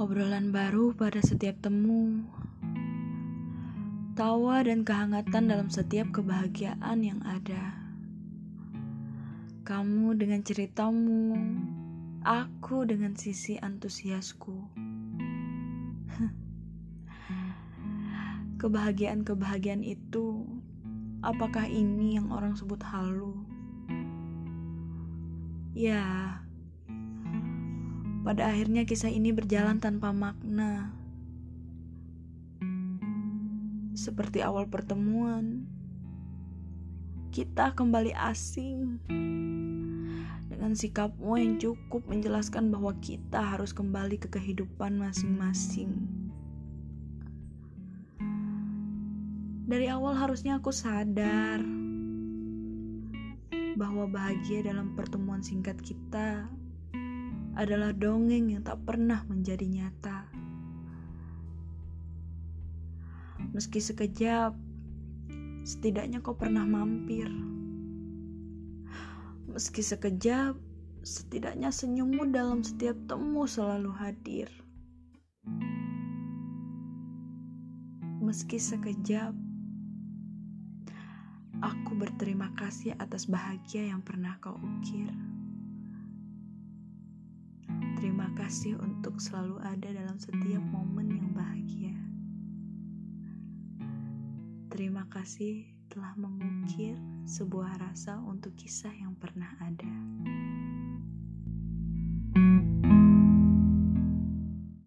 Obrolan baru pada setiap temu, tawa dan kehangatan dalam setiap kebahagiaan yang ada. Kamu dengan ceritamu, aku dengan sisi antusiasku. Kebahagiaan-kebahagiaan itu, apakah ini yang orang sebut halu? Ya, pada akhirnya kisah ini berjalan tanpa makna. Seperti awal pertemuan, kita kembali asing dengan sikapmu yang cukup menjelaskan bahwa kita harus kembali ke kehidupan masing-masing. Dari awal harusnya aku sadar bahwa bahagia dalam pertemuan singkat kita adalah dongeng yang tak pernah menjadi nyata. Meski sekejap, setidaknya kau pernah mampir. Meski sekejap, setidaknya senyummu dalam setiap temu selalu hadir. Meski sekejap, aku berterima kasih atas bahagia yang pernah kau ukir. Terima kasih untuk selalu ada dalam setiap momen yang bahagia. Terima kasih telah mengukir sebuah rasa untuk kisah yang pernah ada.